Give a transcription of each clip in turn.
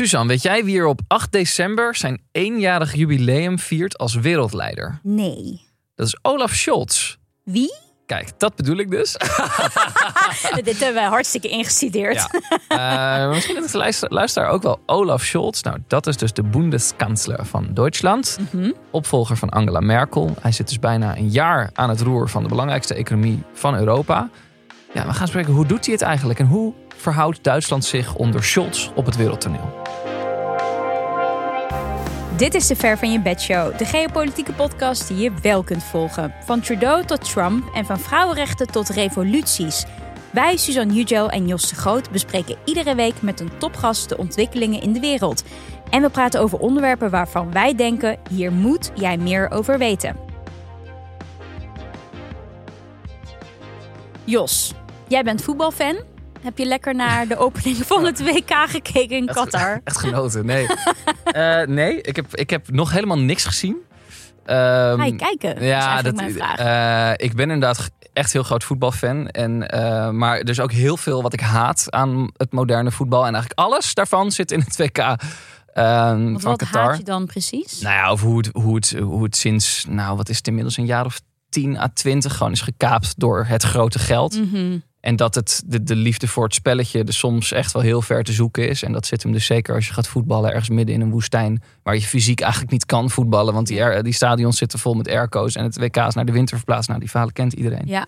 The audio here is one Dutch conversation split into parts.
Suzanne, weet jij wie er op 8 december zijn eenjarig jubileum viert als wereldleider? Nee. Dat is Olaf Scholz. Wie? Kijk, dat bedoel ik dus. Dit hebben we hartstikke ingestudeerd. Ja. Uh, misschien de luister, luisteraar ook wel Olaf Scholz. Nou, dat is dus de Bundeskanzler van Duitsland. Mhm. Opvolger van Angela Merkel. Hij zit dus bijna een jaar aan het roer van de belangrijkste economie van Europa. Ja, we gaan spreken hoe doet hij het eigenlijk en hoe verhoudt Duitsland zich onder Scholz op het wereldtoneel? Dit is de Ver van je Bed Show, de geopolitieke podcast die je wel kunt volgen. Van Trudeau tot Trump en van vrouwenrechten tot revoluties. Wij, Suzanne Hugel en Jos de Groot, bespreken iedere week met een topgast de ontwikkelingen in de wereld. En we praten over onderwerpen waarvan wij denken: hier moet jij meer over weten. Jos, jij bent voetbalfan. Heb je lekker naar de opening van het WK gekeken in Qatar? Echt, echt genoten, nee. uh, nee, ik heb, ik heb nog helemaal niks gezien. Um, Ga je kijken? Ja, dat, dat, uh, ik ben inderdaad echt heel groot voetbalfan. En, uh, maar er is ook heel veel wat ik haat aan het moderne voetbal. En eigenlijk alles daarvan zit in het WK. Um, van wat Qatar. haat je dan precies? Nou ja, over hoe het, hoe, het, hoe het sinds, nou wat is het inmiddels, een jaar of 10 à 20 gewoon is gekaapt door het grote geld. Mm -hmm. En dat het, de, de liefde voor het spelletje er soms echt wel heel ver te zoeken is. En dat zit hem dus zeker als je gaat voetballen ergens midden in een woestijn. Waar je fysiek eigenlijk niet kan voetballen. Want die, die stadions zitten vol met airco's. En het WK is naar de winter verplaatst. Nou, die verhalen kent iedereen. Ja.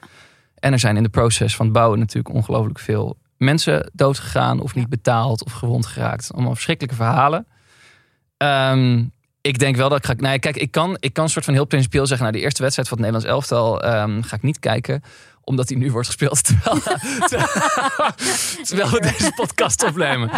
En er zijn in de proces van het bouwen natuurlijk ongelooflijk veel mensen dood gegaan. Of niet betaald of gewond geraakt. Allemaal verschrikkelijke verhalen. Um, ik denk wel dat ik ga... Nee, kijk, ik kan, ik kan een soort van heel principieel zeggen... Nou, de eerste wedstrijd van het Nederlands elftal um, ga ik niet kijken omdat hij nu wordt gespeeld terwijl, terwijl we deze podcast opnemen.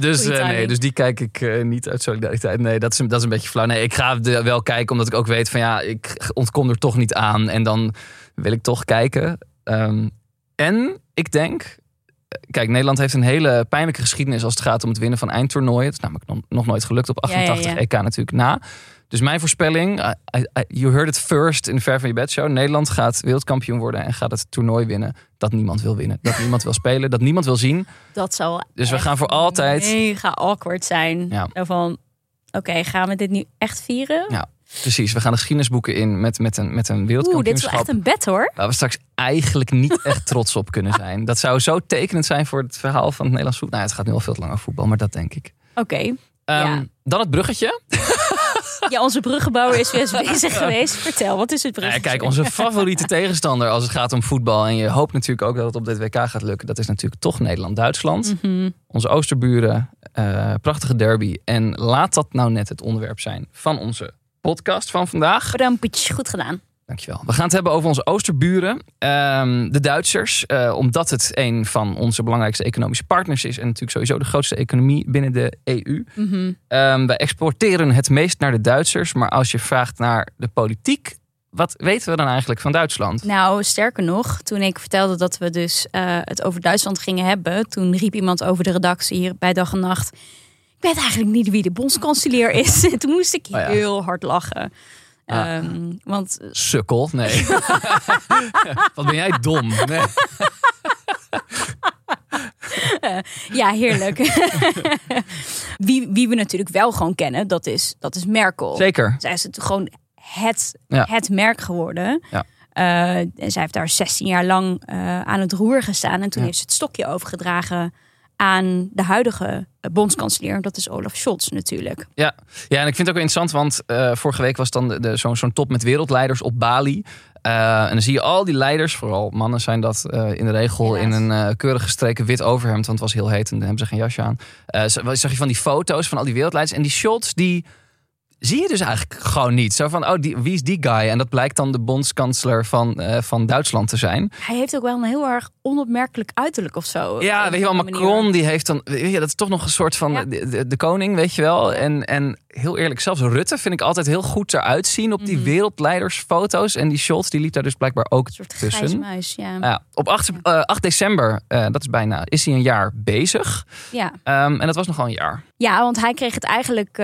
Dus, uh, nee, dus die kijk ik uh, niet uit solidariteit. Nee, dat is, dat is een beetje flauw. Nee, ik ga wel kijken omdat ik ook weet van ja, ik ontkom er toch niet aan. En dan wil ik toch kijken. Um, en ik denk, kijk, Nederland heeft een hele pijnlijke geschiedenis als het gaat om het winnen van eindtoernooien. Het is namelijk nog, nog nooit gelukt op 88 ja, ja, ja. EK natuurlijk na. Dus mijn voorspelling, I, I, you heard it first in de Ver van je Bed show. Nederland gaat wereldkampioen worden en gaat het toernooi winnen. Dat niemand wil winnen. Dat niemand wil spelen. Dat niemand wil zien. Dat zal Dus we gaan voor altijd... mega awkward zijn. Ja. Van, oké, okay, gaan we dit nu echt vieren? Ja, precies. We gaan de geschiedenisboeken in met, met, een, met een wereldkampioenschap. Oeh, dit is wel echt een bed hoor. Waar we straks eigenlijk niet echt trots op kunnen zijn. Dat zou zo tekenend zijn voor het verhaal van het Nederlands voetbal. Nou, het gaat nu al veel te lang over voetbal, maar dat denk ik. Oké. Okay. Um, ja. Dan het bruggetje. Ja, onze bruggenbouwer is weer bezig geweest. Vertel, wat is het bruggetje? Ja, kijk, onze favoriete tegenstander als het gaat om voetbal... en je hoopt natuurlijk ook dat het op dit WK gaat lukken... dat is natuurlijk toch Nederland-Duitsland. Mm -hmm. Onze oosterburen, uh, prachtige derby. En laat dat nou net het onderwerp zijn van onze podcast van vandaag. Bedankt, goed gedaan. Dankjewel. We gaan het hebben over onze oosterburen, um, de Duitsers. Uh, omdat het een van onze belangrijkste economische partners is. En natuurlijk sowieso de grootste economie binnen de EU. Mm -hmm. um, wij exporteren het meest naar de Duitsers. Maar als je vraagt naar de politiek, wat weten we dan eigenlijk van Duitsland? Nou, sterker nog, toen ik vertelde dat we dus uh, het over Duitsland gingen hebben. Toen riep iemand over de redactie hier bij Dag en Nacht. Ik weet eigenlijk niet wie de bondskanselier is. toen moest ik Oh ja. heel hard lachen. Ah. Um, want Sukkel, nee. Wat ben jij dom? Nee. ja, heerlijk. wie, wie we natuurlijk wel gewoon kennen, dat is, dat is Merkel. Zeker. Zij is het gewoon het, Ja. het merk geworden. Ja. Uh, en zij heeft daar 16 jaar lang uh, aan het roer gestaan. En toen Ja. heeft ze het stokje overgedragen aan de huidige uh, bondskanselier. Dat is Olaf Scholz natuurlijk. Ja. ja, en ik vind het ook interessant, want eh, vorige week was dan de, de, zo'n zo'n top met wereldleiders op Bali. Eh, en dan zie je al die leiders, vooral mannen zijn dat eh, in de regel in een eh, keurig gestreken wit overhemd, want het was heel heet en dan hebben ze geen jasje aan. Eh, zag je van die foto's van al die wereldleiders en die shots die zie je dus eigenlijk gewoon niet. Zo van, oh, die, wie is die guy? En dat blijkt dan de bondskanselier van, eh, van Duitsland te zijn. Hij heeft ook wel een heel erg onopmerkelijk uiterlijk of zo. Ja, weet je wel, manier. Macron die heeft dan, weet je, dat is toch nog een soort van Ja. de, de, de koning, weet je wel. En, en heel eerlijk, zelfs Rutte vind ik altijd heel goed eruit zien op die Mhm. wereldleidersfoto's. En die shots, die liep daar dus blijkbaar ook Een soort tussen. muis, ja. Ja, op 8, eh, 8 december, eh, dat is bijna, is hij een jaar bezig. ja. Ehm, en dat was nogal een jaar. Ja, want hij kreeg het eigenlijk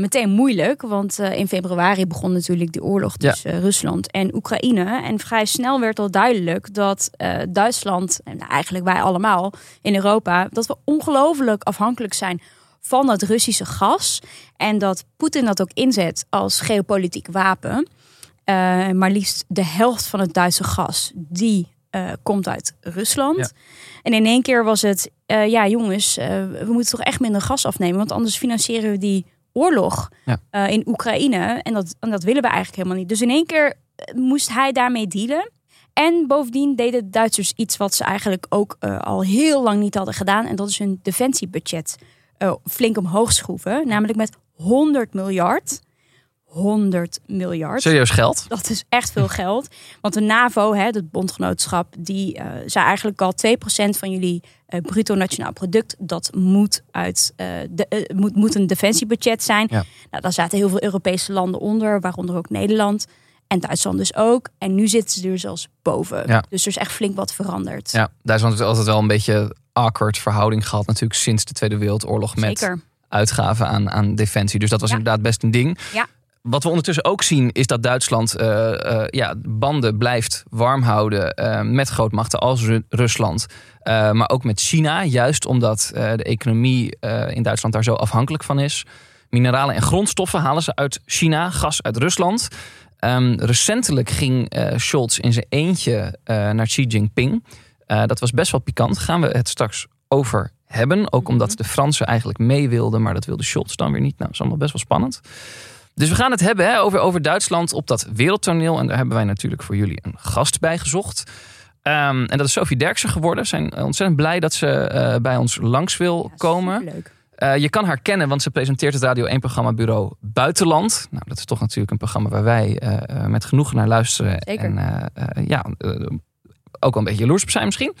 meteen moeilijk. Want eh, in februari begon natuurlijk die oorlog Ja. tussen Rusland en Oekraïne. En vrij snel werd al duidelijk dat eh, Duitsland, en eigenlijk wij allemaal in Europa, dat we ongelooflijk afhankelijk zijn van dat Russische gas. En dat Poetin dat ook inzet als geopolitiek wapen. Uh, maar liefst de helft van het Duitse gas, die uh, komt uit Rusland. En in één keer was het, uh, ja jongens, we moeten toch echt minder gas afnemen. Want anders financieren we die oorlog ja. in Oekraïne. En dat, en dat willen we eigenlijk helemaal niet. Dus in één keer moest hij daarmee dealen. En bovendien deden de Duitsers iets wat ze eigenlijk ook al heel lang niet hadden gedaan. En dat is hun defensiebudget flink omhoog schroeven. Namelijk met 100 miljard. 100 miljard. Serieus geld? Dat is echt veel geld. Want de NAVO, hè, het bondgenootschap, die uh, zei eigenlijk al 2% van jullie uh, bruto nationaal product, dat moet, uit, uh, de, moet, moet een defensiebudget zijn. Ja. Nou, daar zaten heel veel Europese landen onder, waaronder ook Nederland. En Duitsland dus ook. En nu zitten ze er zelfs boven. Ja. Dus er is echt flink wat veranderd. Ja, Duitsland heeft altijd wel een beetje awkward verhouding gehad natuurlijk sinds de Tweede Wereldoorlog met Zeker. uitgaven aan, aan defensie. Dus dat was inderdaad best een ding. Ja. Wat we ondertussen ook zien is dat Duitsland uh, uh, ja, banden blijft warm houden uh, met grootmachten als Rusland. maar ook met China, juist omdat de economie in Duitsland daar zo afhankelijk van is. Mineralen en grondstoffen halen ze uit China, gas uit Rusland. Um, recentelijk ging Scholz in zijn eentje naar Xi Jinping. dat was best wel pikant. Gaan we het straks over hebben. Ook omdat mhm. de Fransen eigenlijk mee wilden, maar dat wilde Scholz dan weer niet. Nou, dat is allemaal best wel spannend. Dus we gaan het hebben hè, over, over Duitsland op dat wereldtoneel. En daar hebben wij natuurlijk voor jullie een gast bij gezocht. Um, en dat is Sophie Derksen geworden. We zijn ontzettend blij dat ze uh, bij ons langs wil ja, komen. Leuk. Uh, je kan haar kennen, want ze presenteert het Radio 1 programma Bureau Buitenland. Nou, dat is toch natuurlijk een programma waar wij uh, met genoegen naar luisteren. Zeker. En ja, ook wel een beetje jaloers op zijn misschien.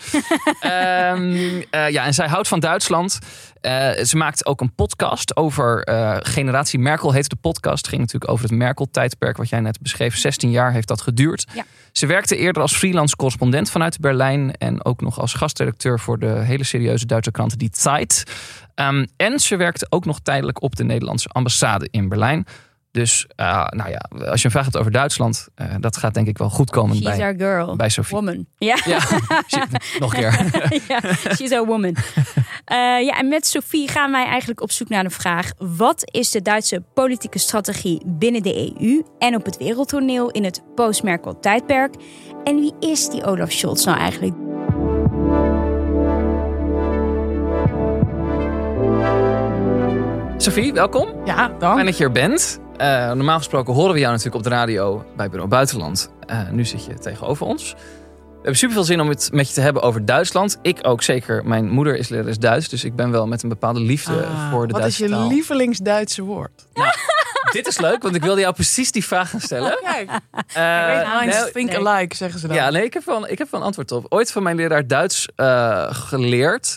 um, ja, en zij houdt van Duitsland. Uh, ze maakt ook een podcast over uh, generatie Merkel heet de podcast. Het ging natuurlijk over het Merkel-tijdperk wat jij net beschreef. 16 jaar heeft dat geduurd. Ja. Ze werkte eerder als freelance correspondent vanuit Berlijn. En ook nog als gastredacteur voor de hele serieuze Duitse krant Die Zeit. Um, en ze werkte ook nog tijdelijk op de Nederlandse ambassade in Berlijn. Dus uh, nou ja, als je een vraag hebt over Duitsland, uh, dat gaat denk ik wel goed komen she's bij, our girl. bij Sophie. Woman. Ja, ja nog een keer. ja, she's a woman. Uh, ja, en met Sophie gaan wij eigenlijk op zoek naar de vraag: wat is de Duitse politieke strategie binnen de EU en op het wereldtoneel in het post-Merkel tijdperk? En wie is die Olaf Scholz nou eigenlijk? Sophie, welkom. Ja, dank. Fijn dat je er bent. Uh, normaal gesproken horen we jou natuurlijk op de radio bij Bureau Buitenland. Uh, nu zit je tegenover ons. We hebben super veel zin om het met je te hebben over Duitsland. Ik ook zeker. Mijn moeder is lerares Duits, dus ik ben wel met een bepaalde liefde ah, voor de wat Duitse Wat is je lievelingsduitse woord? Nou, dit is leuk, want ik wilde jou precies die vraag gaan stellen. Kijk, uh, nee, think nee. alike, zeggen ze dan. Ja, nee, ik heb, wel, ik heb wel een antwoord op. Ooit van mijn leraar Duits uh, geleerd.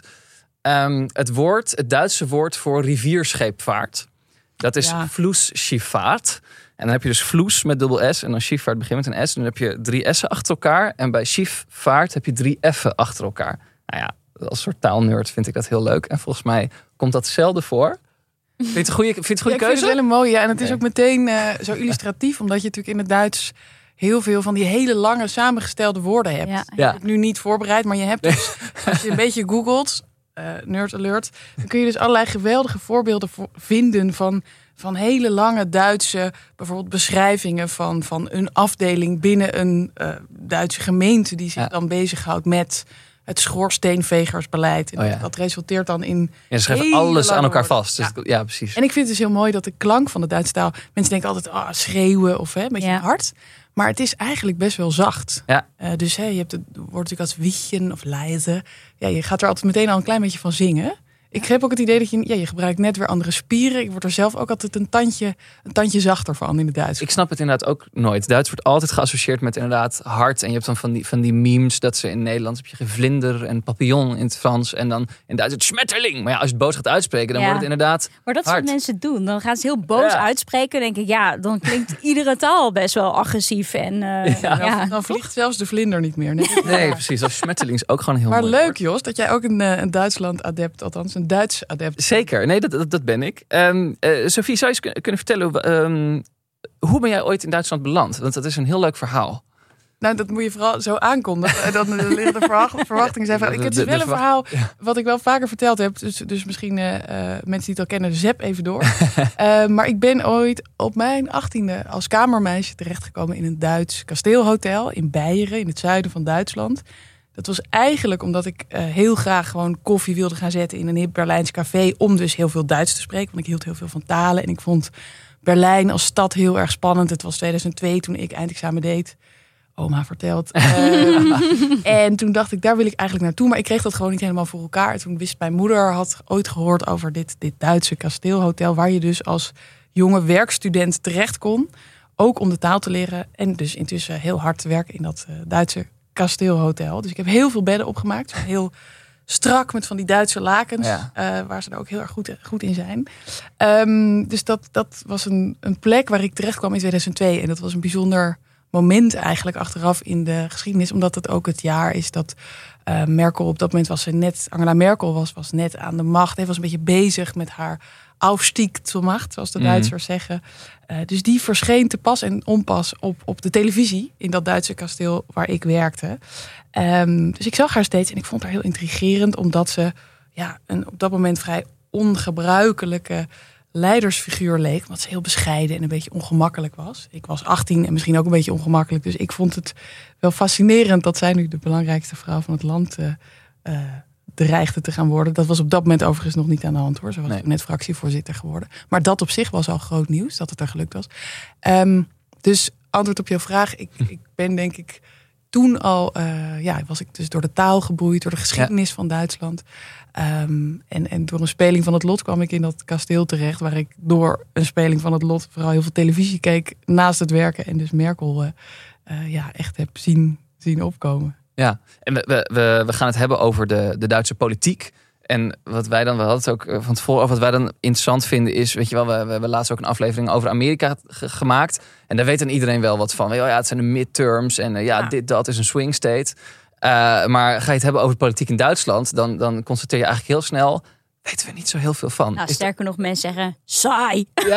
Um, het woord, het Duitse woord voor rivierscheepvaart. Dat is ja. vloesschifvaart. En dan heb je dus vloes met dubbel S. En dan schifvaart begint met een S. En dan heb je drie S'en achter elkaar. En bij schifvaart heb je drie F'en achter elkaar. Nou ja, als soort taalnerd vind ik dat heel leuk. En volgens mij komt dat zelden voor. Vind je het een goede, vind je het goede ja, keuze? Ik vind het wel een mooie. Ja. En het is ook meteen uh, zo illustratief. omdat je natuurlijk in het Duits heel veel van die hele lange samengestelde woorden hebt. Ja. ja. Ik nu niet voorbereid, maar je hebt dus, als je een beetje googelt, uh, nerd alert, dan kun je dus allerlei geweldige voorbeelden vinden van, van hele lange Duitse, bijvoorbeeld beschrijvingen van, van een afdeling binnen een uh, Duitse gemeente die zich ja. dan bezighoudt met het schoorsteenvegersbeleid. En oh ja. dat resulteert dan in. Ja, ze schrijven alles aan elkaar vast. Dus ja. ja. precies. En ik vind het dus heel mooi dat de klank van de Duitse taal. Mensen denken altijd ah, schreeuwen of hè, een beetje hard. Maar het is eigenlijk best wel zacht. Ja. Uh, dus hè, je hebt het woord natuurlijk als wichtjen of leise. Ja, je gaat er altijd meteen al een klein beetje van zingen. Ik heb ook het idee dat je, ja, je gebruikt net weer andere spieren. Ik word er zelf ook altijd een tandje, een tandje zachter van in het Duits. Ik snap het inderdaad ook nooit. Duits wordt altijd geassocieerd met inderdaad hard. En je hebt dan van die, van die memes dat ze in Nederland heb je gevlinder en papillon in het Frans. En dan in Duits het schmetterling. Maar ja, als je het boos gaat uitspreken, dan ja. wordt het inderdaad Maar dat soort mensen doen. Dan gaan ze heel boos ja. uitspreken. Dan denk ik, ja, dan klinkt iedere taal best wel agressief. En uh, ja. Dan, dan, vliegt zelfs de vlinder niet meer. Nee, nee precies. Als schmetterling is ook gewoon heel Maar mooi leuk. Jos, dat jij ook een, een Duitsland adept, althans een Duits adept Zeker, nee, dat, dat, dat ben ik. Um, uh, Sophie, zou je eens kunnen vertellen, um, hoe ben jij ooit in Duitsland beland? Want dat is een heel leuk verhaal. Nou, dat moet je vooral zo aankondigen. Dan liggen de verwachtingen zijn. Ik heb dus wel een verhaal wat ik wel vaker verteld heb. Dus, dus misschien uh, mensen die het al kennen, zep even door. uh, maar ik ben ooit op mijn achttiende als kamermeisje terechtgekomen in een Duits kasteelhotel in Beieren, in het zuiden van Duitsland. Dat was eigenlijk omdat ik uh, heel graag gewoon koffie wilde gaan zetten in een hip Berlijns café. Om dus heel veel Duits te spreken. Want ik hield heel veel van talen. En ik vond Berlijn als stad heel erg spannend. Het was 2002 toen ik eindexamen deed. Oma verteld. Uh, en toen dacht ik, daar wil ik eigenlijk naartoe. Maar ik kreeg dat gewoon niet helemaal voor elkaar. toen wist mijn moeder, had ooit gehoord over dit, dit Duitse kasteelhotel. Waar je dus als jonge werkstudent terecht kon. Ook om de taal te leren. En dus intussen heel hard te werken in dat uh, Duitse kasteelhotel. Dus ik heb heel veel bedden opgemaakt. Heel strak met van die Duitse lakens. Ja. Uh, waar ze er ook heel erg goed, goed in zijn. Um, dus dat, dat was een, een plek waar ik terecht kwam in 2002. En dat was een bijzonder moment eigenlijk achteraf in de geschiedenis. Omdat het ook het jaar is dat uh, Merkel op dat moment was ze net... Angela Merkel was, was net aan de macht. Hij was een beetje bezig met haar Aufstieg zur Macht, zoals de mhm. Duitsers zeggen. Uh, dus die verscheen te pas en onpas op, op de televisie in dat Duitse kasteel waar ik werkte. Um, dus ik zag haar steeds en ik vond haar heel intrigerend, omdat ze ja, een op dat moment vrij ongebruikelijke leidersfiguur leek. Omdat ze heel bescheiden en een beetje ongemakkelijk was. Ik was 18 en misschien ook een beetje ongemakkelijk. Dus ik vond het wel fascinerend dat zij nu de belangrijkste vrouw van het land uh, uh, dreigde te gaan worden. Dat was op dat moment overigens nog niet aan de hand hoor. Ze was net fractievoorzitter geworden. Maar dat op zich was al groot nieuws, dat het er gelukt was. Um, dus antwoord op jouw vraag. Ik, hm. ik ben denk ik toen al, uh, ja, was ik dus door de taal geboeid, door de geschiedenis van Duitsland. Um, en, en door een speling van het lot kwam ik in dat kasteel terecht, waar ik door een speling van het lot vooral heel veel televisie keek naast het werken en dus Merkel uh, uh, ja, echt heb zien, zien opkomen. Ja, en we, we, we gaan het hebben over de, de Duitse politiek. En wat wij dan, we hadden het ook eh, van tevoren over, wat wij dan interessant vinden is, weet je wel, we, we hebben laatst ook een aflevering over Amerika gemaakt. En daar weet dan iedereen wel wat van. Ja, het zijn de midterms en uh, ja, dit, dat is een swing state. Uh, maar ga je het hebben over politiek in Duitsland, dan, dan constateer je eigenlijk heel snel, weten we niet zo heel veel van. Nou, sterker nog, mensen zeggen saai. Ja,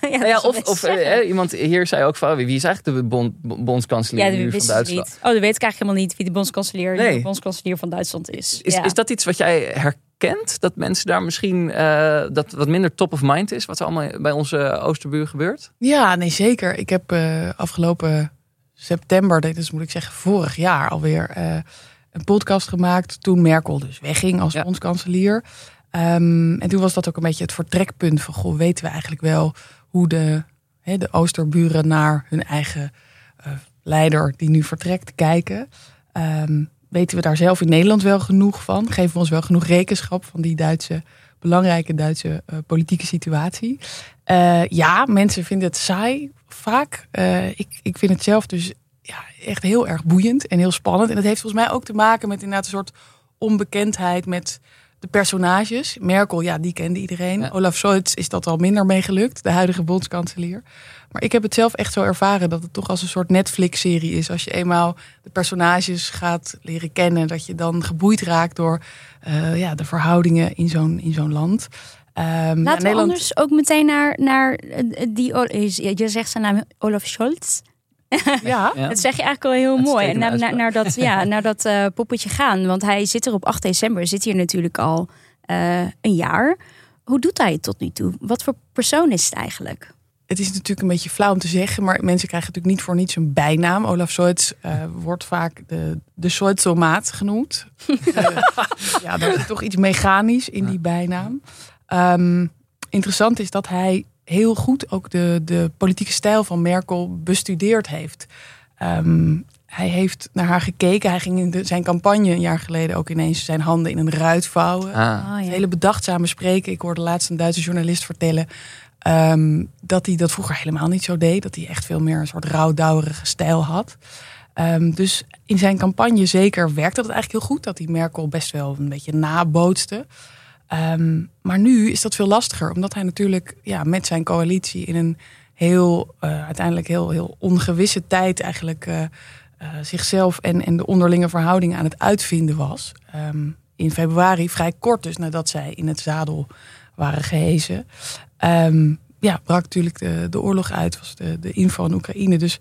ja, nou ja of, of eh, iemand hier zei ook van wie is eigenlijk de bond, bondskanselier ja, van Duitsland? Niet. Oh, dat weet ik eigenlijk helemaal niet wie de bondskanselier, nee. de bondskanselier van Duitsland is. Is, is dat iets wat jij herkent? Dat mensen daar misschien uh, dat wat minder top of mind is, wat er allemaal bij onze Oosterbuur gebeurt? Ja, nee, zeker. Ik heb uh, afgelopen september, dus moet ik zeggen vorig jaar alweer, uh, een podcast gemaakt toen Merkel dus wegging als ja. Um, en toen was dat ook een beetje het vertrekpunt van, goh, weten we eigenlijk wel hoe de, de Oosterburen naar hun eigen uh, leider die nu vertrekt kijken. Um, weten we daar zelf in Nederland wel genoeg van? Geven we ons wel genoeg rekenschap van die Duitse, belangrijke Duitse uh, politieke situatie? Uh, ja, mensen vinden het saai vaak. ik, ik vind het zelf dus ja, echt heel erg boeiend en heel spannend. En dat heeft volgens mij ook te maken met inderdaad een soort onbekendheid met de personages. Merkel, ja, die kende iedereen. Olaf Scholz is dat al minder mee gelukt, de huidige bondskanselier. Maar ik heb het zelf echt zo ervaren dat het toch als een soort Netflix-serie is. Als je eenmaal de personages gaat leren kennen, dat je dan geboeid raakt door uh, ja, de verhoudingen in zo'n in zo'n land. Um, Laten ja, Nederland... anders ook meteen naar, naar eh, die. Je zegt zijn naam Olaf Scholz. Ja. Dat zeg je eigenlijk al heel mooi. En naar, naar, naar, dat, ja, naar dat uh, poppetje gaan. Want hij zit er op 8 december, zit hier natuurlijk al uh, een jaar. Hoe doet hij het tot nu toe? Wat voor persoon is het eigenlijk? Het is natuurlijk een beetje flauw om te zeggen, maar mensen krijgen natuurlijk niet voor niets een bijnaam. Olaf Scholz uh, wordt vaak de, de Scholzomaat genoemd. ja, er is toch iets mechanisch in die bijnaam. Um, interessant is dat hij heel goed ook de, de politieke stijl van Merkel bestudeerd heeft. Um, hij heeft naar haar gekeken. Hij ging in de, zijn campagne een jaar geleden ook ineens zijn handen in een ruit vouwen. Ah. Oh, hele bedachtzame spreken. Ik hoorde laatst een Duitse journalist vertellen um, dat hij dat vroeger helemaal niet zo deed. Dat hij echt veel meer een soort rouwdouwerige stijl had. Um, dus in zijn campagne zeker werkte dat eigenlijk heel goed. Dat hij Merkel best wel een beetje nabootste. Um, maar nu is dat veel lastiger, omdat hij natuurlijk ja, met zijn coalitie in een heel, uh, uiteindelijk heel, heel ongewisse tijd eigenlijk uh, uh, zichzelf en, en de onderlinge verhoudingen aan het uitvinden was. Um, in februari, vrij kort dus nadat zij in het zadel waren gehezen. Um, ja, brak natuurlijk de, de oorlog uit, was de, de inval in Oekraïne. Dus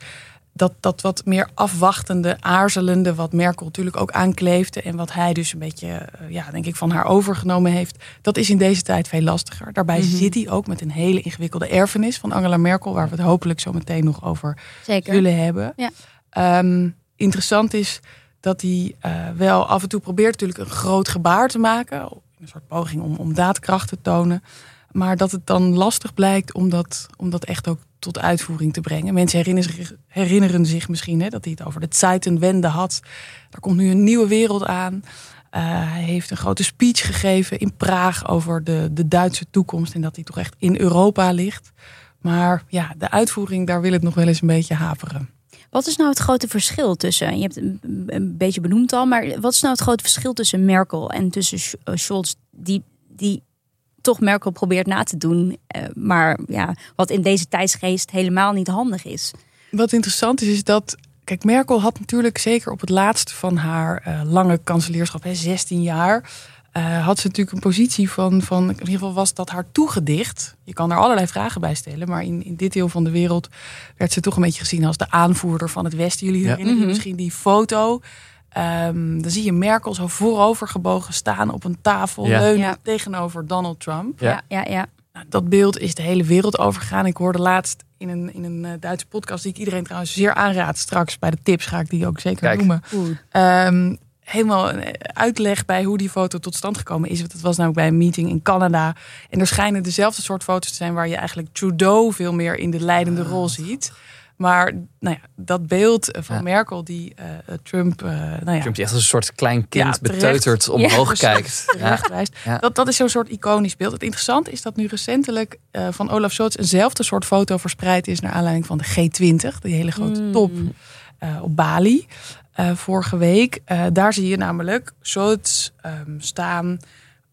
dat, dat wat meer afwachtende, aarzelende, wat Merkel natuurlijk ook aankleefde en wat hij dus een beetje, eh, ja, denk ik, van haar overgenomen heeft, dat is in deze tijd veel lastiger. Daarbij Mhm. zit hij ook met een hele ingewikkelde erfenis van Angela Merkel, waar we het hopelijk zo meteen nog over Zeker. zullen hebben. Ja. Ehm, interessant is dat hij eh, wel af en toe probeert natuurlijk een groot gebaar te maken, een soort poging om, om daadkracht te tonen. Maar dat het dan lastig blijkt om dat, om dat echt ook tot uitvoering te brengen. Mensen herinneren zich, misschien hè, dat hij het over de Zeitenwende had. Er komt nu een nieuwe wereld aan. Eh, hij heeft een grote speech gegeven in Praag over de, de Duitse toekomst. En dat die toch echt in Europa ligt. Maar ja, de uitvoering, daar wil het nog wel eens een beetje haperen. Wat is nou het grote verschil tussen, je hebt een, beetje benoemd al, maar wat is nou het grote verschil tussen Merkel en tussen eh, Scholz, die, die toch Merkel probeert na te doen, eh, maar ja, wat in deze tijdsgeest helemaal niet handig is? Wat interessant is, is dat. Kijk, Merkel had natuurlijk zeker op het laatst van haar eh, lange kanselierschap, hè, 16 jaar. eh, had ze natuurlijk een positie van, van. In ieder geval was dat haar toegedicht. Je kan er allerlei vragen bij stellen. Maar in, in dit deel van de wereld werd ze toch een beetje gezien als de aanvoerder van het Westen. Jullie Ja. herinneren Mhm. misschien die foto. Ehm, dan zie je Merkel zo voorovergebogen staan op een tafel. Ja. Leunen Ja. tegenover Donald Trump. Ja. ja, ja. Nou, dat beeld is de hele wereld overgegaan. Ik hoorde laatst in een, in een eh, Duitse podcast, die ik iedereen trouwens zeer aanraad. Straks bij de tips ga ik die ook zeker Kijk. noemen. Ehm, helemaal een uitleg bij hoe die foto tot stand gekomen is. Want het was namelijk bij een meeting in Canada. En er schijnen dezelfde soort foto's te zijn waar je eigenlijk Trudeau veel meer in de leidende rol ziet. Maar nou ja, dat beeld van Ja. Merkel die eh, Trump, eh, nou ja, Trump die echt als een soort klein kind Ja, terecht. beteuterd omhoog Ja, kijkt. Ja. terecht wijst. Ja. Dat, dat is zo'n soort iconisch beeld. Het interessante is dat nu recentelijk eh, van Olaf Scholz eenzelfde soort foto verspreid is naar aanleiding van de G20, die hele grote Mm. top eh, op Bali eh, vorige week. Eh, daar zie je namelijk Scholz ehm, staan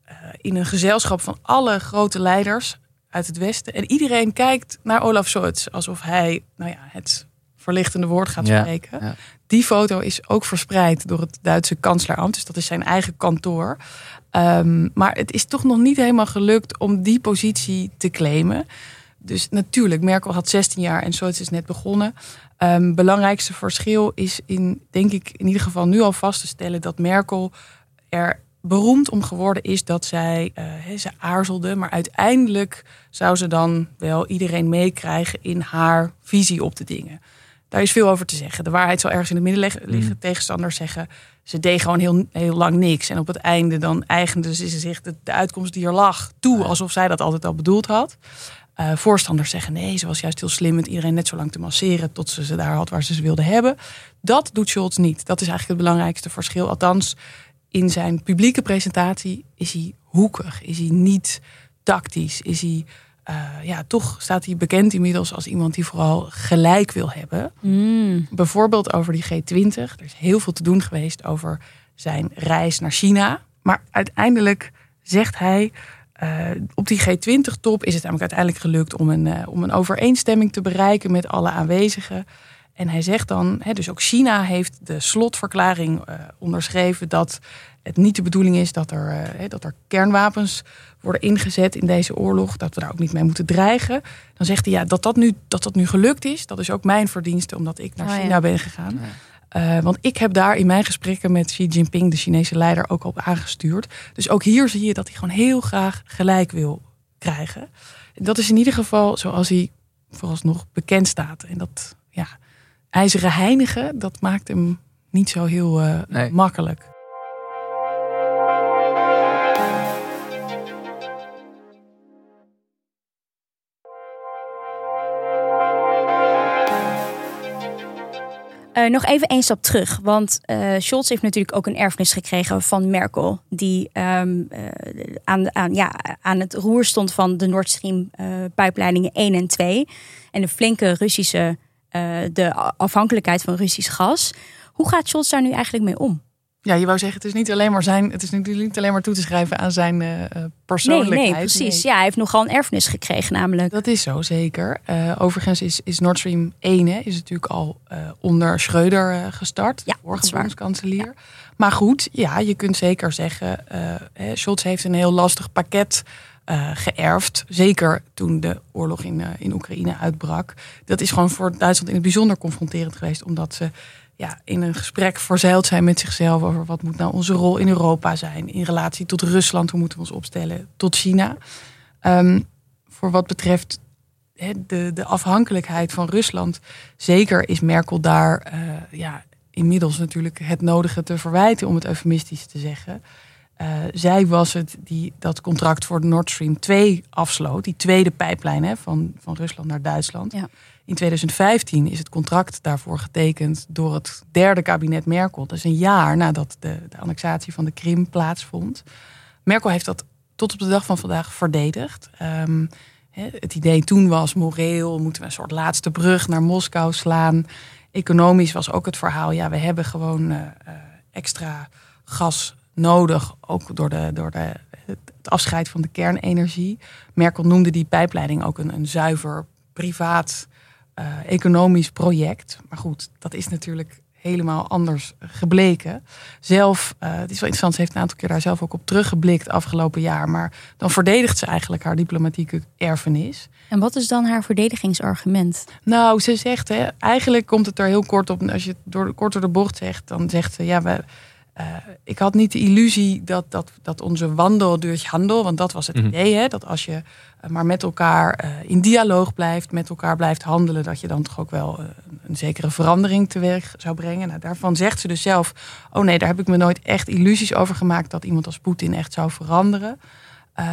eh, in een gezelschap van alle grote leiders uit het Westen. En iedereen kijkt naar Olaf Scholz alsof hij nou ja, het verlichtende woord gaat spreken. ja. Die foto is ook verspreid door het Duitse kansleramt. Dus dat is zijn eigen kantoor. Ehm, maar het is toch nog niet helemaal gelukt om die positie te claimen. Dus natuurlijk, Merkel had 16 jaar en Scholz is net begonnen. Ehm, belangrijkste verschil is in, denk ik, in ieder geval nu al vast te stellen dat Merkel er beroemd om geworden is dat zij, eh, ze aarzelde, maar uiteindelijk zou ze dan wel iedereen meekrijgen in haar visie op de dingen. Daar is veel over te zeggen. De waarheid zal ergens in het midden leg- liggen. Tegenstanders zeggen, ze deed gewoon heel, heel lang niks. En op het einde dan eigende ze zich de, de uitkomst die er lag toe, alsof zij dat altijd al bedoeld had. Eh, voorstanders zeggen nee, ze was juist heel slim met iedereen net zo lang te masseren tot ze ze daar had waar ze ze wilde hebben. Dat doet Scholz niet. Dat is eigenlijk het belangrijkste verschil. Althans, in zijn publieke presentatie is hij hoekig, is hij niet tactisch, is hij, eh, ja, toch staat hij bekend inmiddels als iemand die vooral gelijk wil hebben. Mm. Bijvoorbeeld over die G20. Er is heel veel te doen geweest over zijn reis naar China. Maar uiteindelijk zegt hij. eh, op die G20-top is het namelijk uiteindelijk gelukt om een, eh, om een overeenstemming te bereiken met alle aanwezigen. En hij zegt dan, hè, dus ook China heeft de slotverklaring eh, onderschreven dat het niet de bedoeling is dat er, eh, hè, dat er kernwapens worden ingezet in deze oorlog, dat we daar ook niet mee moeten dreigen. Dan zegt hij ja, dat dat nu, dat dat nu gelukt is, dat is ook mijn verdienste omdat ik naar Oh ja. China ben gegaan. Eh, want ik heb daar in mijn gesprekken met Xi Jinping, de Chinese leider, ook op aangestuurd. Dus ook hier zie je dat hij gewoon heel graag gelijk wil krijgen. En dat is in ieder geval zoals hij vooralsnog bekend staat. En dat, ja, ijzeren heinigen, dat maakt hem niet zo heel eh, Nee. makkelijk. Eh, nog even één stap terug. Want eh Scholz heeft natuurlijk ook een erfenis gekregen van Merkel. Die ehm, eh, aan, aan, ja, aan het roer stond van de Nord Stream eh, pijpleidingen 1 en 2. En de flinke Russische, eh, de afhankelijkheid van Russisch gas. Hoe gaat Scholz daar nu eigenlijk mee om? Ja, je wou zeggen, het is niet alleen maar zijn, het is natuurlijk niet alleen maar toe te schrijven aan zijn eh, eh, Nee, persoonlijkheid. nee, precies. Nee. Ja, hij heeft nogal een erfenis gekregen namelijk. Dat is zo, zeker. Overigens is, is Nord Stream 1 hè, is natuurlijk al onder Schreuder gestart. Ja, vorige bondskanselier. Maar goed, ja, je kunt zeker zeggen... Scholz heeft een heel lastig pakket uh. Zeker toen de oorlog in, in Oekraïne uitbrak. Dat is gewoon voor Duitsland in het bijzonder confronterend geweest. Omdat ze ja, in een gesprek verzeild zijn met zichzelf over wat moet nou onze rol in Europa zijn. In relatie tot Rusland, hoe moeten we ons opstellen, tot China. Um, voor wat betreft de, de afhankelijkheid van Rusland. Zeker is Merkel daar uh, ja, inmiddels natuurlijk het nodige te verwijten, om het eufemistisch te zeggen. Uh, zij was het die dat contract voor de Nord Stream 2 afsloot. Die tweede pijplijn hè, van, van Rusland naar Duitsland. Ja. In 2015 is het contract daarvoor getekend door het derde kabinet Merkel. Dat is een jaar nadat de, de annexatie van de Krim plaatsvond. Merkel heeft dat tot op de dag van vandaag verdedigd. Um, het idee toen was moreel, moeten we een soort laatste brug naar Moskou slaan. Economisch was ook het verhaal, ja, we hebben gewoon uh, extra gas nodig, ook door, de, door de, het afscheid van de kernenergie. Merkel noemde die pijpleiding ook een, een zuiver privaat uh, economisch project. Maar goed, dat is natuurlijk helemaal anders gebleken. Zelf, uh, het is wel interessant, ze heeft een aantal keer daar zelf ook op teruggeblikt afgelopen jaar. Maar dan verdedigt ze eigenlijk haar diplomatieke erfenis. En wat is dan haar verdedigingsargument? Nou, ze zegt, hè, eigenlijk komt het er heel kort op. Als je het door, kort door de bocht zegt, dan zegt ze, ja, we, uh, ik had niet de illusie dat, dat, dat onze wandel door handel, want dat was het mhm. idee, hè, dat als je eh, maar met elkaar uh, in dialoog blijft, met elkaar blijft handelen, dat je dan toch ook wel een zekere verandering teweeg zou brengen. Nou, daarvan zegt ze dus zelf, oh nee, daar heb ik me nooit echt illusies over gemaakt dat iemand als Poetin echt zou veranderen.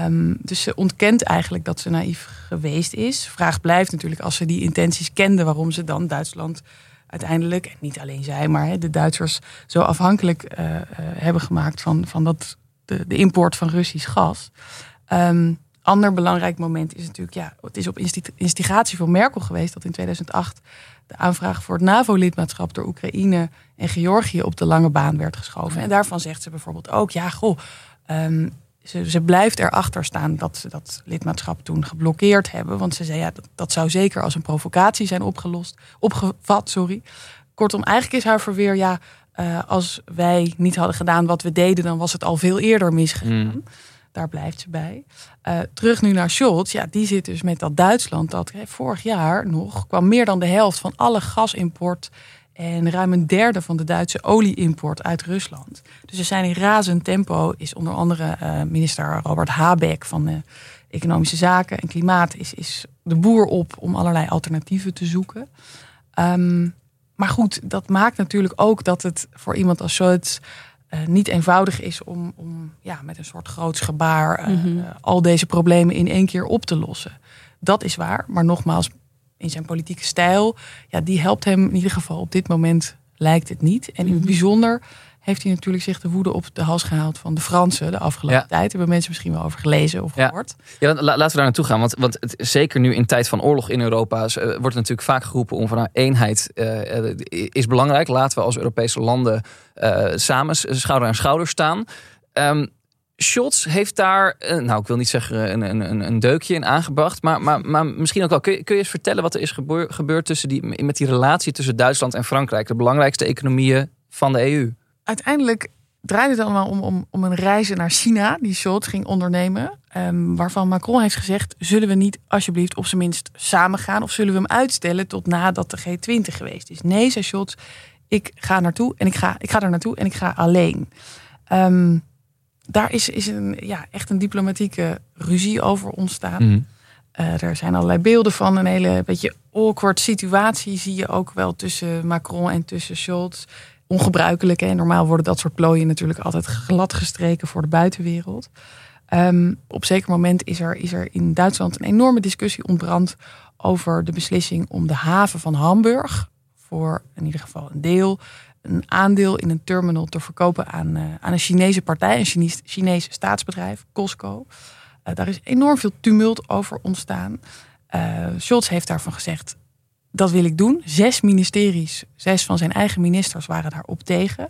Um, dus ze ontkent eigenlijk dat ze naïef geweest is. Vraag blijft natuurlijk als ze die intenties kende, waarom ze dan Duitsland uiteindelijk, en niet alleen zij, maar de Duitsers zo afhankelijk uh, uh, hebben gemaakt van, van dat, de, de import van Russisch gas. Um, ander belangrijk moment is natuurlijk, ja, het is op instigatie van Merkel geweest dat in 2008 de aanvraag voor het NAVO-lidmaatschap door Oekraïne en Georgië op de lange baan werd geschoven. En daarvan zegt ze bijvoorbeeld ook, ja, goh, um, ze, ze blijft erachter staan dat ze dat lidmaatschap toen geblokkeerd hebben. Want ze zei, ja, dat, dat zou zeker als een provocatie zijn opgelost, opgevat. Sorry. Kortom, eigenlijk is haar verweer, ja, uh, als wij niet hadden gedaan wat we deden, dan was het al veel eerder misgegaan. Mm. Daar blijft ze bij. Uh, terug nu naar Scholz. Ja, die zit dus met dat Duitsland. Dat hè, vorig jaar nog kwam meer dan de helft van alle gasimport en ruim een derde van de Duitse olieimport uit Rusland. Dus er zijn in razend tempo, is onder andere uh, minister Robert Habeck van de Economische Zaken en Klimaat, is, is de boer op om allerlei alternatieven te zoeken. Um, maar goed, dat maakt natuurlijk ook dat het voor iemand als Scholz uh, niet eenvoudig is om, om ja, met een soort groots gebaar mm -hmm. al deze problemen in één keer op te lossen. Dat is waar, maar nogmaals, in zijn politieke stijl, ja, die helpt hem in ieder geval op dit moment lijkt het niet. En in het mhm. bijzonder heeft hij natuurlijk zich de woede op de hals gehaald van de Fransen de afgelopen ja. tijd. Hebben mensen misschien wel over gelezen of gehoord. Ja, laten we daar naartoe gaan. Want, want het, zeker nu in tijd van oorlog in Europa uh, wordt natuurlijk vaak geroepen om van nou, eenheid uh, is belangrijk. Laten we als Europese landen uh, samen schouder aan schouder staan. Um, Scholz heeft daar, nou ik wil niet zeggen een, een, een deukje in aangebracht, maar, maar, maar misschien ook wel. Kun je, kun je eens vertellen wat er is gebeurd tussen die, met die relatie tussen Duitsland en Frankrijk, de belangrijkste economieën van de EU? Uiteindelijk draaide het allemaal om, om, om een reis naar China, die Scholz ging ondernemen. Um, waarvan Macron heeft gezegd: zullen we niet alsjeblieft op zijn minst samen gaan? Of zullen we hem uitstellen tot nadat de G20 geweest is? Nee, zei Scholz, ik ga naartoe en ik ga, ik ga er naartoe en ik ga alleen. Um, daar is, is een, ja, echt een diplomatieke ruzie over ontstaan. Mm. Uh, er zijn allerlei beelden van. Een hele beetje awkward situatie zie je ook wel tussen Macron en tussen Scholz. Ongebruikelijk. En normaal worden dat soort plooien natuurlijk altijd glad gestreken voor de buitenwereld. Um, op zeker moment is er, is er in Duitsland een enorme discussie ontbrand over de beslissing om de haven van Hamburg, voor in ieder geval een deel, een aandeel in een terminal te verkopen aan, uh, aan een Chinese partij, een Chinese, Chinese staatsbedrijf, Costco. Uh, daar is enorm veel tumult over ontstaan. Uh, Scholz heeft daarvan gezegd: dat wil ik doen. Zes ministeries, zes van zijn eigen ministers waren daarop tegen.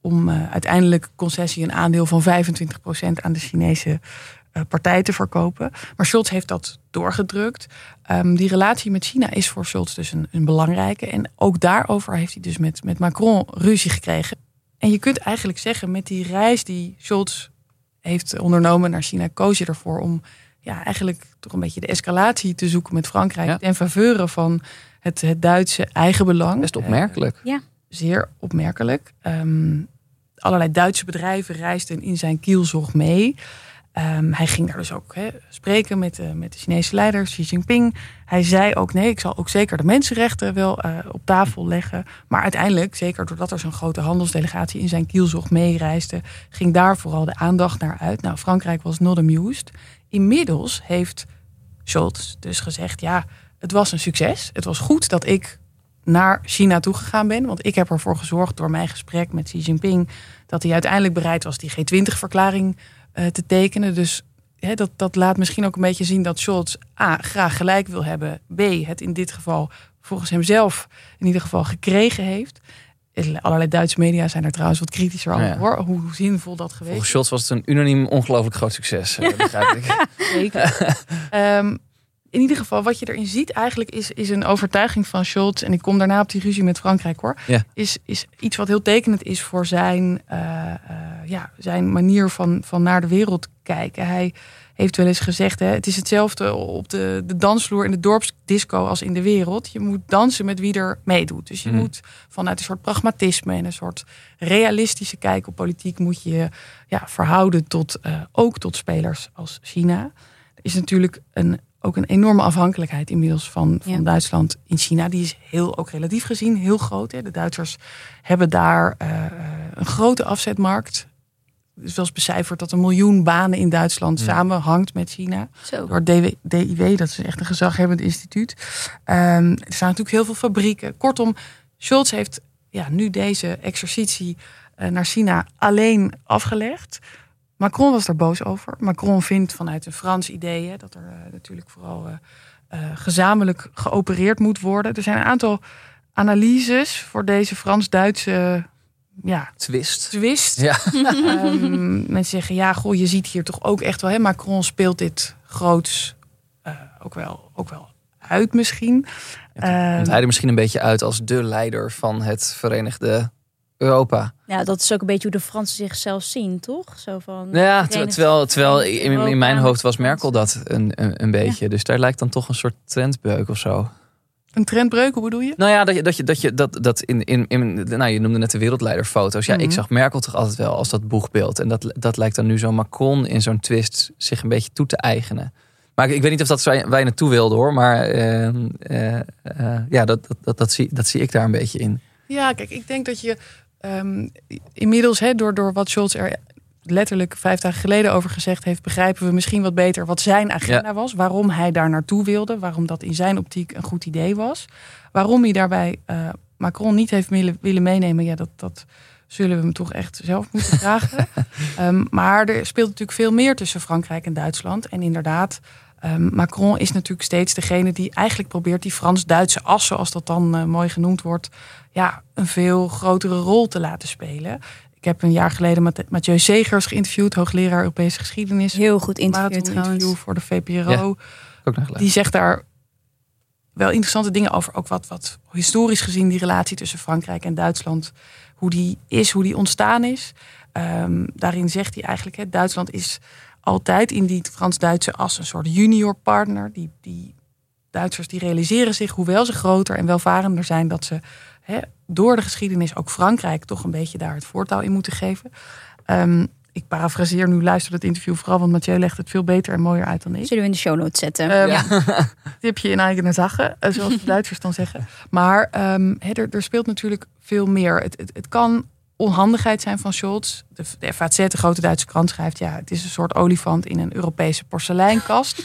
Om uiteindelijk concessie een aandeel van 25% aan de Chinese eh, partij te verkopen. Maar Scholz heeft dat doorgedrukt. Um, die relatie met China is voor Scholz dus een, een, belangrijke. En ook daarover heeft hij dus met, met Macron ruzie gekregen. En je kunt eigenlijk zeggen, met die reis die Scholz heeft ondernomen naar China, koos je ervoor om ja, eigenlijk toch een beetje de escalatie te zoeken met Frankrijk. Ja. En faveuren van het, het Duitse eigenbelang. Best opmerkelijk. ja. Zeer opmerkelijk. Um, allerlei Duitse bedrijven reisden in zijn kielzog mee. Um, hij ging daar dus ook spreken met, met de Chinese leider Xi Jinping. Hij zei ook: nee, ik zal ook zeker de mensenrechten wel uh, op tafel leggen. Maar uiteindelijk, zeker doordat er zo'n grote handelsdelegatie in zijn kielzog meereisde, ging daar vooral de aandacht naar uit. Nou, Frankrijk was not amused. Inmiddels heeft Scholz dus gezegd: ja, het was een succes. Het was goed dat ik naar China toegegaan ben. Want ik heb ervoor gezorgd door mijn gesprek met Xi Jinping dat hij uiteindelijk bereid was die G20-verklaring uh, te tekenen. Dus hè, dat, dat laat misschien ook een beetje zien dat Scholz A. graag gelijk wil hebben. B. het in dit geval volgens hemzelf in ieder geval gekregen heeft. Allerlei Duitse media zijn er trouwens wat kritischer over. Ja. Hoor, hoe zinvol dat geweest Volgens Scholz was het een unaniem ongelooflijk groot succes. Eh, begrijp ik. Zeker. um, in ieder geval, wat je erin ziet eigenlijk is, is een overtuiging van Scholz. En ik kom daarna op die ruzie met Frankrijk hoor. Ja. Is, is iets wat heel tekenend is voor zijn, uh, uh, ja, zijn manier van, van naar de wereld kijken. Hij heeft wel eens gezegd, hè, het is hetzelfde op de, de dansvloer in de dorpsdisco als in de wereld. Je moet dansen met wie er meedoet. Dus je mm. moet vanuit een soort pragmatisme en een soort realistische kijk op politiek moet je ja, verhouden tot uh, ook tot spelers als China. Er is natuurlijk een ook een enorme afhankelijkheid inmiddels van, van Duitsland in China. Die is heel, ook relatief gezien, heel groot. Hè. De Duitsers hebben daar uh, een grote afzetmarkt. Het is wel eens becijferd dat een miljoen banen in Duitsland ja. samenhangt met China. Zo. Door DW, DIW, dat is echt een gezaghebbend instituut. Um, er staan natuurlijk heel veel fabrieken. Kortom, Scholz heeft ja, nu deze exercitie uh, naar China alleen afgelegd. Macron was er boos over. Macron vindt vanuit een Frans idee hè, dat er uh, natuurlijk vooral uh, uh, gezamenlijk geopereerd moet worden. Er zijn een aantal analyses voor deze Frans-Duitse ja, twist. twist. Ja. um, mensen zeggen, ja, goh, je ziet hier toch ook echt wel, hè, Macron speelt dit groots ook, wel, ook wel uit misschien. Ja, komt hij er misschien een beetje uit als de leider van het Verenigde Europa. Ja, dat is ook een beetje hoe de Fransen zichzelf zien, toch? Zo van. Ja, terwijl, terwijl in, in, mijn hoofd was Merkel dat een, een, een beetje. Ja. Dus daar lijkt dan toch een soort trendbeuk of zo. Een trendbreuk, hoe bedoel je? Nou ja, dat je dat, je, dat, je, dat, dat in, in, in. Nou, je noemde net de wereldleiderfoto's. Ja, mm -hmm. ik zag Merkel toch altijd wel als dat boegbeeld. En dat, dat lijkt dan nu zo Macron in zo'n twist zich een beetje toe te eigenen. Maar ik, ik weet niet of dat wij, naartoe wilden hoor. Maar uh, uh, uh, ja, dat, dat, dat, dat, zie, dat zie ik daar een beetje in. Ja, kijk, ik denk dat je um, inmiddels, he, door, door wat Scholz er letterlijk vijf dagen geleden over gezegd heeft, begrijpen we misschien wat beter wat zijn agenda ja. was. Waarom hij daar naartoe wilde. Waarom dat in zijn optiek een goed idee was. Waarom hij daarbij uh, Macron niet heeft willen, meenemen. Ja, dat, dat zullen we hem toch echt zelf moeten vragen. um, maar er speelt natuurlijk veel meer tussen Frankrijk en Duitsland. En inderdaad, um, Macron is natuurlijk steeds degene die eigenlijk probeert die Frans-Duitse as, zoals dat dan uh, mooi genoemd wordt, ja, een veel grotere rol te laten spelen. Ik heb een jaar geleden met Mathieu Segers geïnterviewd, hoogleraar Europese geschiedenis. Heel goed interview trouwens. interview voor de VPRO. Ja, die zegt daar wel interessante dingen over. Ook wat, wat historisch gezien die relatie tussen Frankrijk en Duitsland, hoe die is, hoe die ontstaan is. Um, daarin zegt hij eigenlijk, hè, Duitsland is altijd in die Frans-Duitse as een soort junior partner. Die, die Duitsers die realiseren zich, hoewel ze groter en welvarender zijn, dat ze hè, door de geschiedenis ook Frankrijk toch een beetje daar het voortouw in moeten geven. Um, ik parafraseer nu, luister het interview vooral, want Mathieu legt het veel beter en mooier uit dan ik. Zullen we in de show notes zetten? Um, ja. tipje in eigen zagen, zoals de Duitsers dan zeggen. Maar um, he, er, er, speelt natuurlijk veel meer. Het, het, het kan onhandigheid zijn van Scholz. De, de FAZ, de grote Duitse krant, schrijft... ja, het is een soort olifant in een Europese porseleinkast.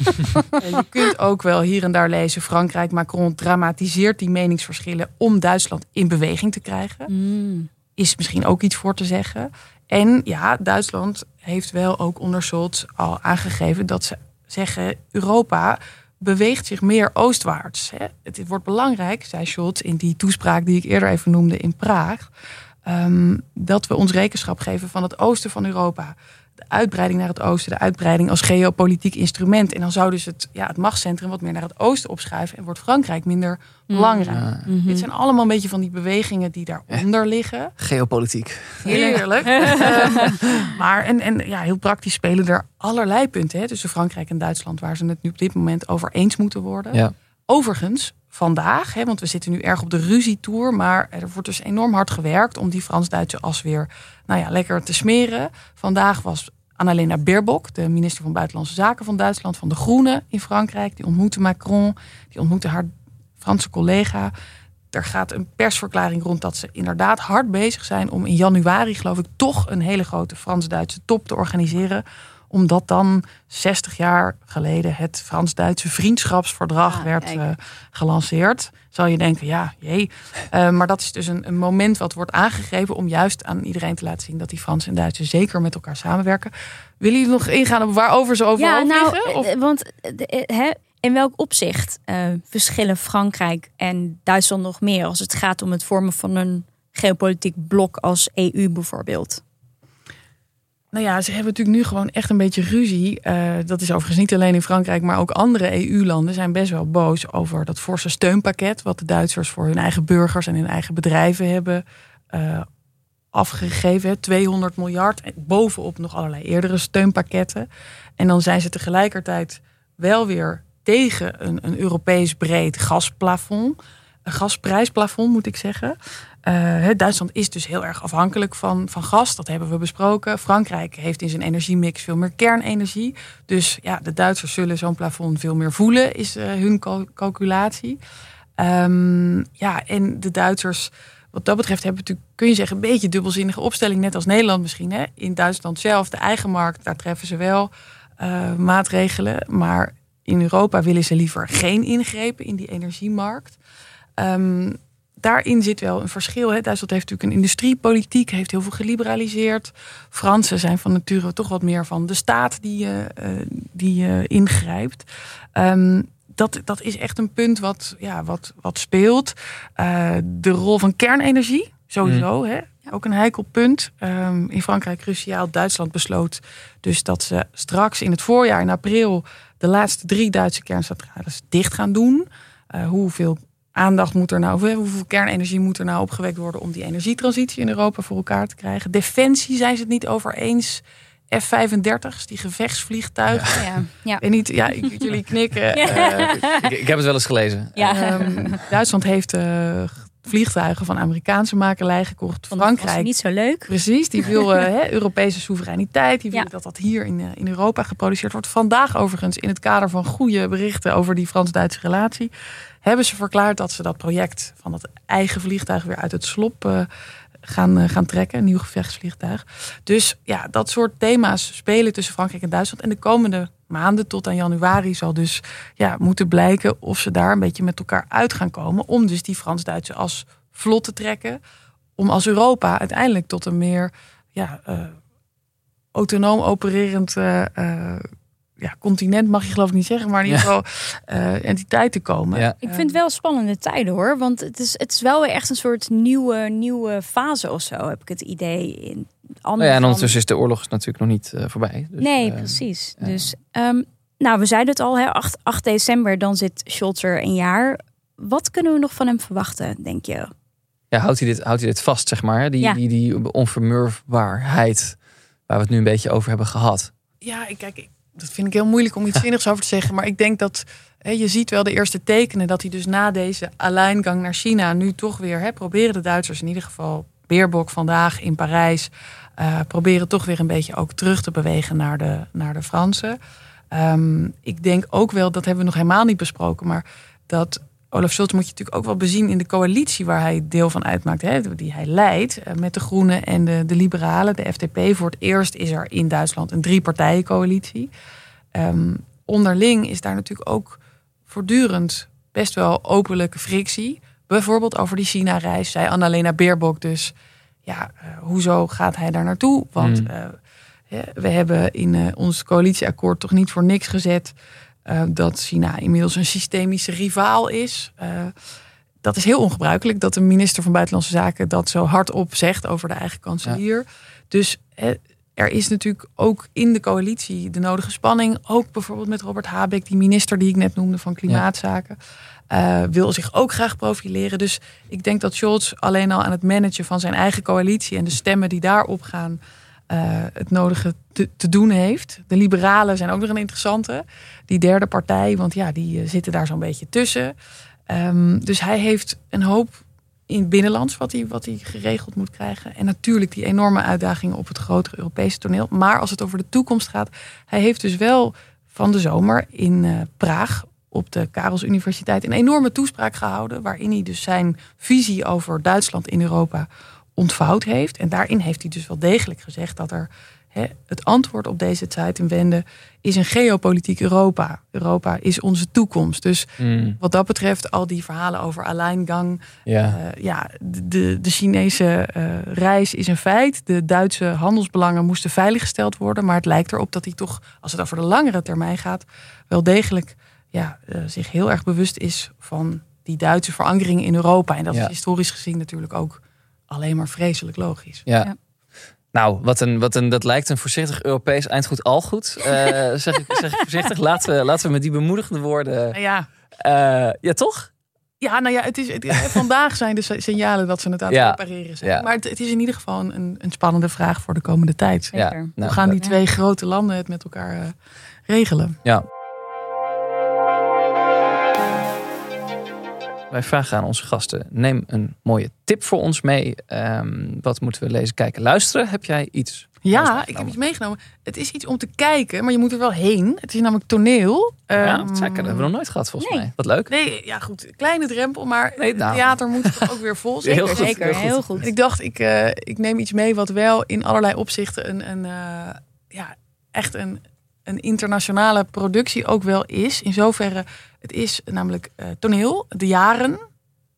je kunt ook wel hier en daar lezen... Frankrijk, Macron dramatiseert die meningsverschillen... om Duitsland in beweging te krijgen. Mm. Is misschien ook iets voor te zeggen. En ja, Duitsland heeft wel ook onder Scholz al aangegeven... dat ze zeggen, Europa beweegt zich meer oostwaarts. Hè. Het wordt belangrijk, zei Scholz in die toespraak... die ik eerder even noemde in Praag... Um, dat we ons rekenschap geven van het oosten van Europa. de uitbreiding naar het oosten, de uitbreiding als geopolitiek instrument. En dan zou dus het, ja, het machtscentrum wat meer naar het oosten opschuiven en wordt Frankrijk minder Mm. belangrijk. Dit zijn allemaal een beetje van die bewegingen die daaronder liggen. Geopolitiek. Heerlijk. Ehm, maar en, en ja, heel praktisch spelen er allerlei punten hè, tussen Frankrijk en Duitsland waar ze het nu op dit moment over eens moeten worden. Ja. Overigens, vandaag, hè, want we zitten nu erg op de ruzietour, maar er wordt dus enorm hard gewerkt om die Frans-Duitse as weer nou ja, lekker te smeren. Vandaag was Annalena Baerbock, de minister van Buitenlandse Zaken van Duitsland, van de Groenen in Frankrijk. Die ontmoette Macron, die ontmoette haar Franse collega. Er gaat een persverklaring rond dat ze inderdaad hard bezig zijn om in januari, geloof ik, toch een hele grote Frans-Duitse top te organiseren. Omdat dan 60 jaar geleden het Frans-Duitse vriendschapsverdrag Ah, werd eh, gelanceerd. Zal je denken, ja, jee. Eh, maar dat is dus een, een moment wat wordt aangegeven om juist aan iedereen te laten zien dat die Fransen en Duitsers zeker met elkaar samenwerken. Willen jullie nog ingaan op waarover ze overal Ja, nou? Of- eh, want hè, in welk opzicht verschillen Frankrijk en Duitsland nog meer als het gaat om het vormen van een geopolitiek blok als EU bijvoorbeeld? Nou ja, ze hebben natuurlijk nu gewoon echt een beetje ruzie. Eh, dat is overigens niet alleen in Frankrijk, maar ook andere EU-landen zijn best wel boos over dat forse steunpakket. wat de Duitsers voor hun eigen burgers en hun eigen bedrijven hebben eh, afgegeven. hè. 200 miljard. En bovenop nog allerlei eerdere steunpakketten. En dan zijn ze tegelijkertijd wel weer tegen een, een Europees breed gasplafond. Een gasprijsplafond, moet ik zeggen. Eh, Duitsland is dus heel erg afhankelijk van, van gas. Dat hebben we besproken. Frankrijk heeft in zijn energiemix veel meer kernenergie. Dus ja, de Duitsers zullen zo'n plafond veel meer voelen, is eh, hun cal- calculatie. Ehm, ja, en de Duitsers, wat dat betreft, hebben natuurlijk, kun je zeggen, een beetje dubbelzinnige opstelling, net als Nederland misschien. Hè? In Duitsland zelf, de eigen markt, daar treffen ze wel eh, maatregelen. Maar in Europa willen ze liever geen ingrepen in die energiemarkt. Ehm, daarin zit wel een verschil. Hè. Duitsland heeft natuurlijk een industriepolitiek, heeft heel veel geliberaliseerd. Fransen zijn van nature toch wat meer van de staat die, eh, die eh, ingrijpt. Ehm, dat, dat is echt een punt wat, ja, wat, wat speelt. De rol van kernenergie, sowieso. Hè? Ook een heikel punt. Ehm, in Frankrijk cruciaal. Duitsland besloot dus dat ze straks in het voorjaar, in april, de laatste drie Duitse kerncentrales dicht gaan doen. Eh, hoeveel aandacht moet er nou, hoeveel kernenergie moet er nou opgewekt worden om die energietransitie in Europa voor elkaar te krijgen? Defensie zijn ze het niet over eens. F-35's, die gevechtsvliegtuigen. Ja, ja. En niet, ja, ik, jullie knikken. Ja. Eh, Ik, ik heb het wel eens gelezen. ja. Ehm, Duitsland heeft eh, vliegtuigen van Amerikaanse makelij gekocht. Was Frankrijk. niet zo leuk. Precies, die wil eh, Europese soevereiniteit. Die wil Ja. dat dat hier in, eh, in Europa geproduceerd wordt. Vandaag overigens, in het kader van goede berichten over die Frans-Duitse relatie, hebben ze verklaard dat ze dat project van dat eigen vliegtuig weer uit het slop eh, gaan, gaan trekken. Een nieuw gevechtsvliegtuig. Dus ja, dat soort thema's spelen tussen Frankrijk en Duitsland. En de komende maanden tot aan januari zal dus ja, moeten blijken of ze daar een beetje met elkaar uit gaan komen. Om dus die Frans-Duitse as vlot te trekken. Om als Europa uiteindelijk tot een meer ja, eh, autonoom opererend eh, eh, ja, continent, mag je geloof ik niet zeggen, maar in ieder geval eh, entiteit te komen. Ja. Ik vind het wel spannende tijden hoor. Want het is, het is wel weer echt een soort nieuwe, nieuwe fase of zo, heb ik het idee. In Nou ja, en ondertussen is de oorlog natuurlijk nog niet eh, voorbij. Dus, nee, eh, precies. ja. Dus, ehm, nou, we zeiden het al, hè, 8, 8 december, dan zit Scholz er een jaar. Wat kunnen we nog van hem verwachten, denk je? ja, houdt, hij dit, houdt hij dit vast, zeg maar? Die, Ja. die, die onvermurfbaarheid waar we het nu een beetje over hebben gehad. Ja, ik, kijk, ik- dat vind ik heel moeilijk om iets zinnigs over te zeggen. Maar ik denk dat hè, je ziet wel de eerste tekenen dat hij dus na deze alleingang naar China nu toch weer hè, proberen de Duitsers in ieder geval Beerbok vandaag in Parijs eh, proberen toch weer een beetje ook terug te bewegen naar de, naar de Fransen. Ehm, ik denk ook wel, dat hebben we nog helemaal niet besproken, maar dat Olaf Scholz moet je natuurlijk ook wel bezien in de coalitie waar hij deel van uitmaakt, hè, die hij leidt eh, met de Groenen en de, de Liberalen, de FDP. Voor het eerst is er in Duitsland een drie-partijen-coalitie. Ehm, onderling is daar natuurlijk ook voortdurend best wel openlijke frictie. Bijvoorbeeld over die China-reis, zei Annalena Baerbock dus. Ja, eh, hoezo gaat hij daar naartoe? Want Hmm. eh, we hebben in eh, ons coalitieakkoord toch niet voor niks gezet dat China inmiddels een systemische rivaal is. Dat is heel ongebruikelijk dat de minister van Buitenlandse Zaken dat zo hardop zegt over de eigen kanselier. Dus eh, er is natuurlijk ook in de coalitie de nodige spanning. Ook bijvoorbeeld met Robert Habeck, die minister die ik net noemde van Klimaatzaken. Uh, wil zich ook graag profileren. Dus ik denk dat Scholz alleen al aan het managen van zijn eigen coalitie en de stemmen die daarop gaan, uh, het nodige te, te, doen heeft. De liberalen zijn ook nog een interessante. Die derde partij, want ja, die uh, zitten daar zo'n beetje tussen. Um, dus hij heeft een hoop in binnenlands wat hij, wat hij geregeld moet krijgen. En natuurlijk die enorme uitdagingen op het grotere Europese toneel. Maar als het over de toekomst gaat, hij heeft dus wel van de zomer in uh, Praag op de Karels Universiteit een enorme toespraak gehouden. Waarin hij dus zijn visie over Duitsland in Europa ontvouwd heeft. En daarin heeft hij dus wel degelijk gezegd dat er het antwoord op deze tijd in Wende is een geopolitiek Europa. Europa is onze toekomst. Dus mm. wat dat betreft, al die verhalen over Alleingang. Ja, uh, ja de, de Chinese uh, reis is een feit. De Duitse handelsbelangen moesten veiliggesteld worden. Maar het lijkt erop dat hij toch, als het over de langere termijn gaat, wel degelijk ja, uh, zich heel erg bewust is van die Duitse verankering in Europa. En dat ja. is historisch gezien natuurlijk ook alleen maar vreselijk logisch. ja. ja. Nou, wat een, wat een, dat lijkt een voorzichtig Europees eindgoed al goed. Uh, zeg, ik, zeg ik voorzichtig. Laten we, laten we met die bemoedigende woorden. Ja, uh, ja toch? Ja, nou ja, het is, het, vandaag zijn de signalen dat ze het aan het ja. repareren zijn. Ja. Maar het, het, is in ieder geval een, een spannende vraag voor de komende tijd. Ja. Hoe nou, gaan die twee grote landen het met elkaar uh, regelen? Ja. Wij vragen aan onze gasten: neem een mooie tip voor ons mee. Um, wat moeten we lezen, kijken, luisteren? Heb jij iets? Ja, ik heb iets meegenomen. Het is iets om te kijken, maar je moet er wel heen. Het is namelijk toneel. Ja, um, dat hebben we nog nooit gehad volgens nee. mij. Wat leuk. Nee, ja goed. Kleine drempel, maar nee, nou. theater moet het ook weer vol zijn. Heel goed, Zeker, heel goed. Heel goed. ik dacht, ik, uh, ik neem iets mee wat wel in allerlei opzichten een, een uh, ja, echt een een internationale productie ook wel is. In zoverre, het is namelijk uh, toneel, de jaren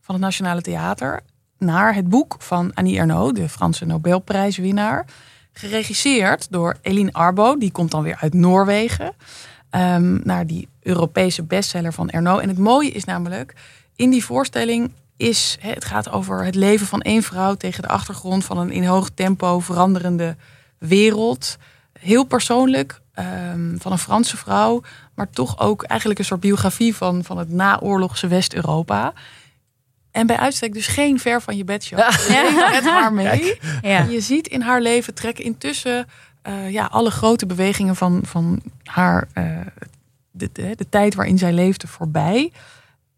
van het Nationale Theater, naar het boek van Annie Ernaux, de Franse Nobelprijswinnaar. Geregisseerd door Eline Arbo, die komt dan weer uit Noorwegen. Um, naar die Europese bestseller van Ernaux. En het mooie is namelijk, in die voorstelling is, het gaat over het leven van één vrouw tegen de achtergrond van een in hoog tempo veranderende wereld. Heel persoonlijk, um, van een Franse vrouw, maar toch ook eigenlijk een soort biografie van, van het naoorlogse West-Europa. En bij uitstek dus geen ver van je bedshow. Ja. Met haar mee. Ja. Je ziet in haar leven trekken intussen uh, ja, alle grote bewegingen van, van haar, uh, de, de, de, tijd waarin zij leefde voorbij.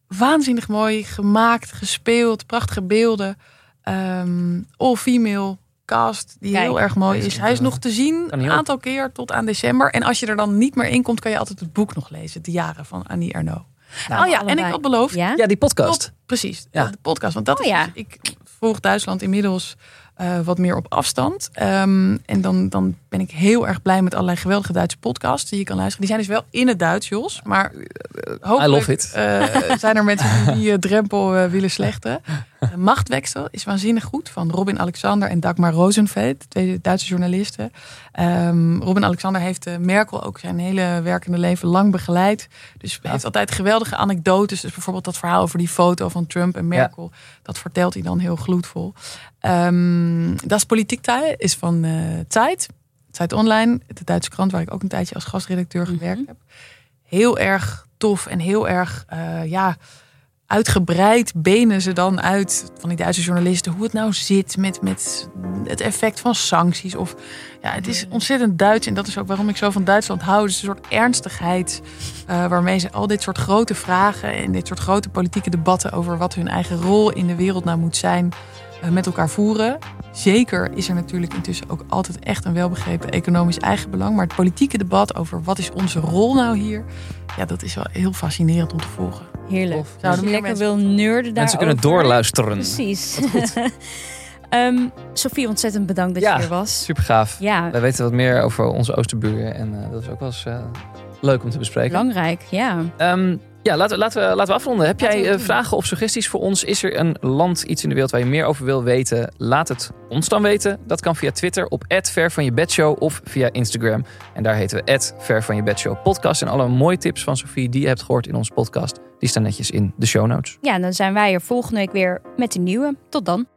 Waanzinnig mooi gemaakt, gespeeld, prachtige beelden. Um, all female cast die Kijk, heel erg mooi is. Hij is nog te zien een aantal keer tot aan december. En als je er dan niet meer in komt, kan je altijd het boek nog lezen. De jaren van Annie Ernaux. Nou, oh ja, allebei. en ik had beloofd. Ja, ja die podcast. Tot, precies, ja. de podcast. Want dat oh, is, ja. ik volg Duitsland inmiddels uh, wat meer op afstand. Um, en dan, dan ben ik heel erg blij met allerlei geweldige Duitse podcasts die je kan luisteren. Die zijn dus wel in het Duits, Jos. Maar hopelijk I love it. Uh, zijn er mensen die die uh, drempel willen slechten. Machtwechsel is waanzinnig goed van Robin Alexander en Dagmar Rosenfeld, twee Duitse journalisten. Um, Robin Alexander heeft Merkel ook zijn hele werkende leven lang begeleid. Dus heeft altijd geweldige anekdotes. Dus bijvoorbeeld dat verhaal over die foto van Trump en Merkel. Ja. Dat vertelt hij dan heel gloedvol. Um, das Politikteil is van uh, Zeit. Zeit Online, de Duitse krant waar ik ook een tijdje als gastredacteur mm -hmm. gewerkt heb. Heel erg tof en heel erg uh, ja, uitgebreid benen ze dan uit van die Duitse journalisten hoe het nou zit met, met het effect van sancties. Of ja, het is ontzettend Duits en dat is ook waarom ik zo van Duitsland hou. Dus een soort ernstigheid uh, waarmee ze al dit soort grote vragen en dit soort grote politieke debatten over wat hun eigen rol in de wereld nou moet zijn uh, met elkaar voeren. Zeker is er natuurlijk intussen ook altijd echt een welbegrepen economisch eigenbelang. Maar het politieke debat over wat is onze rol nou hier, ja, dat is wel heel fascinerend om te volgen. Heerlijk. Of, Zouden we lekker wil nerden daar. Mensen kunnen doorluisteren. Precies. um, Sophie, ontzettend bedankt dat ja, je er was. Super gaaf. Ja. Wij weten wat meer over onze Oosterburen. En uh, dat is ook wel eens uh, leuk om te bespreken. Belangrijk, ja. Um, ja, laten, laten, we, laten we afronden. Heb jij uh, vragen of suggesties voor ons? Is er een land, iets in de wereld waar je meer over wil weten? Laat het ons dan weten. Dat kan via Twitter op Ver van je bedshow of via Instagram. En daar heten we Ver van je bedshow podcast. En alle mooie tips van Sofie die je hebt gehoord in onze podcast, die staan netjes in de show notes. Ja, dan zijn wij er volgende week weer met een nieuwe. Tot dan.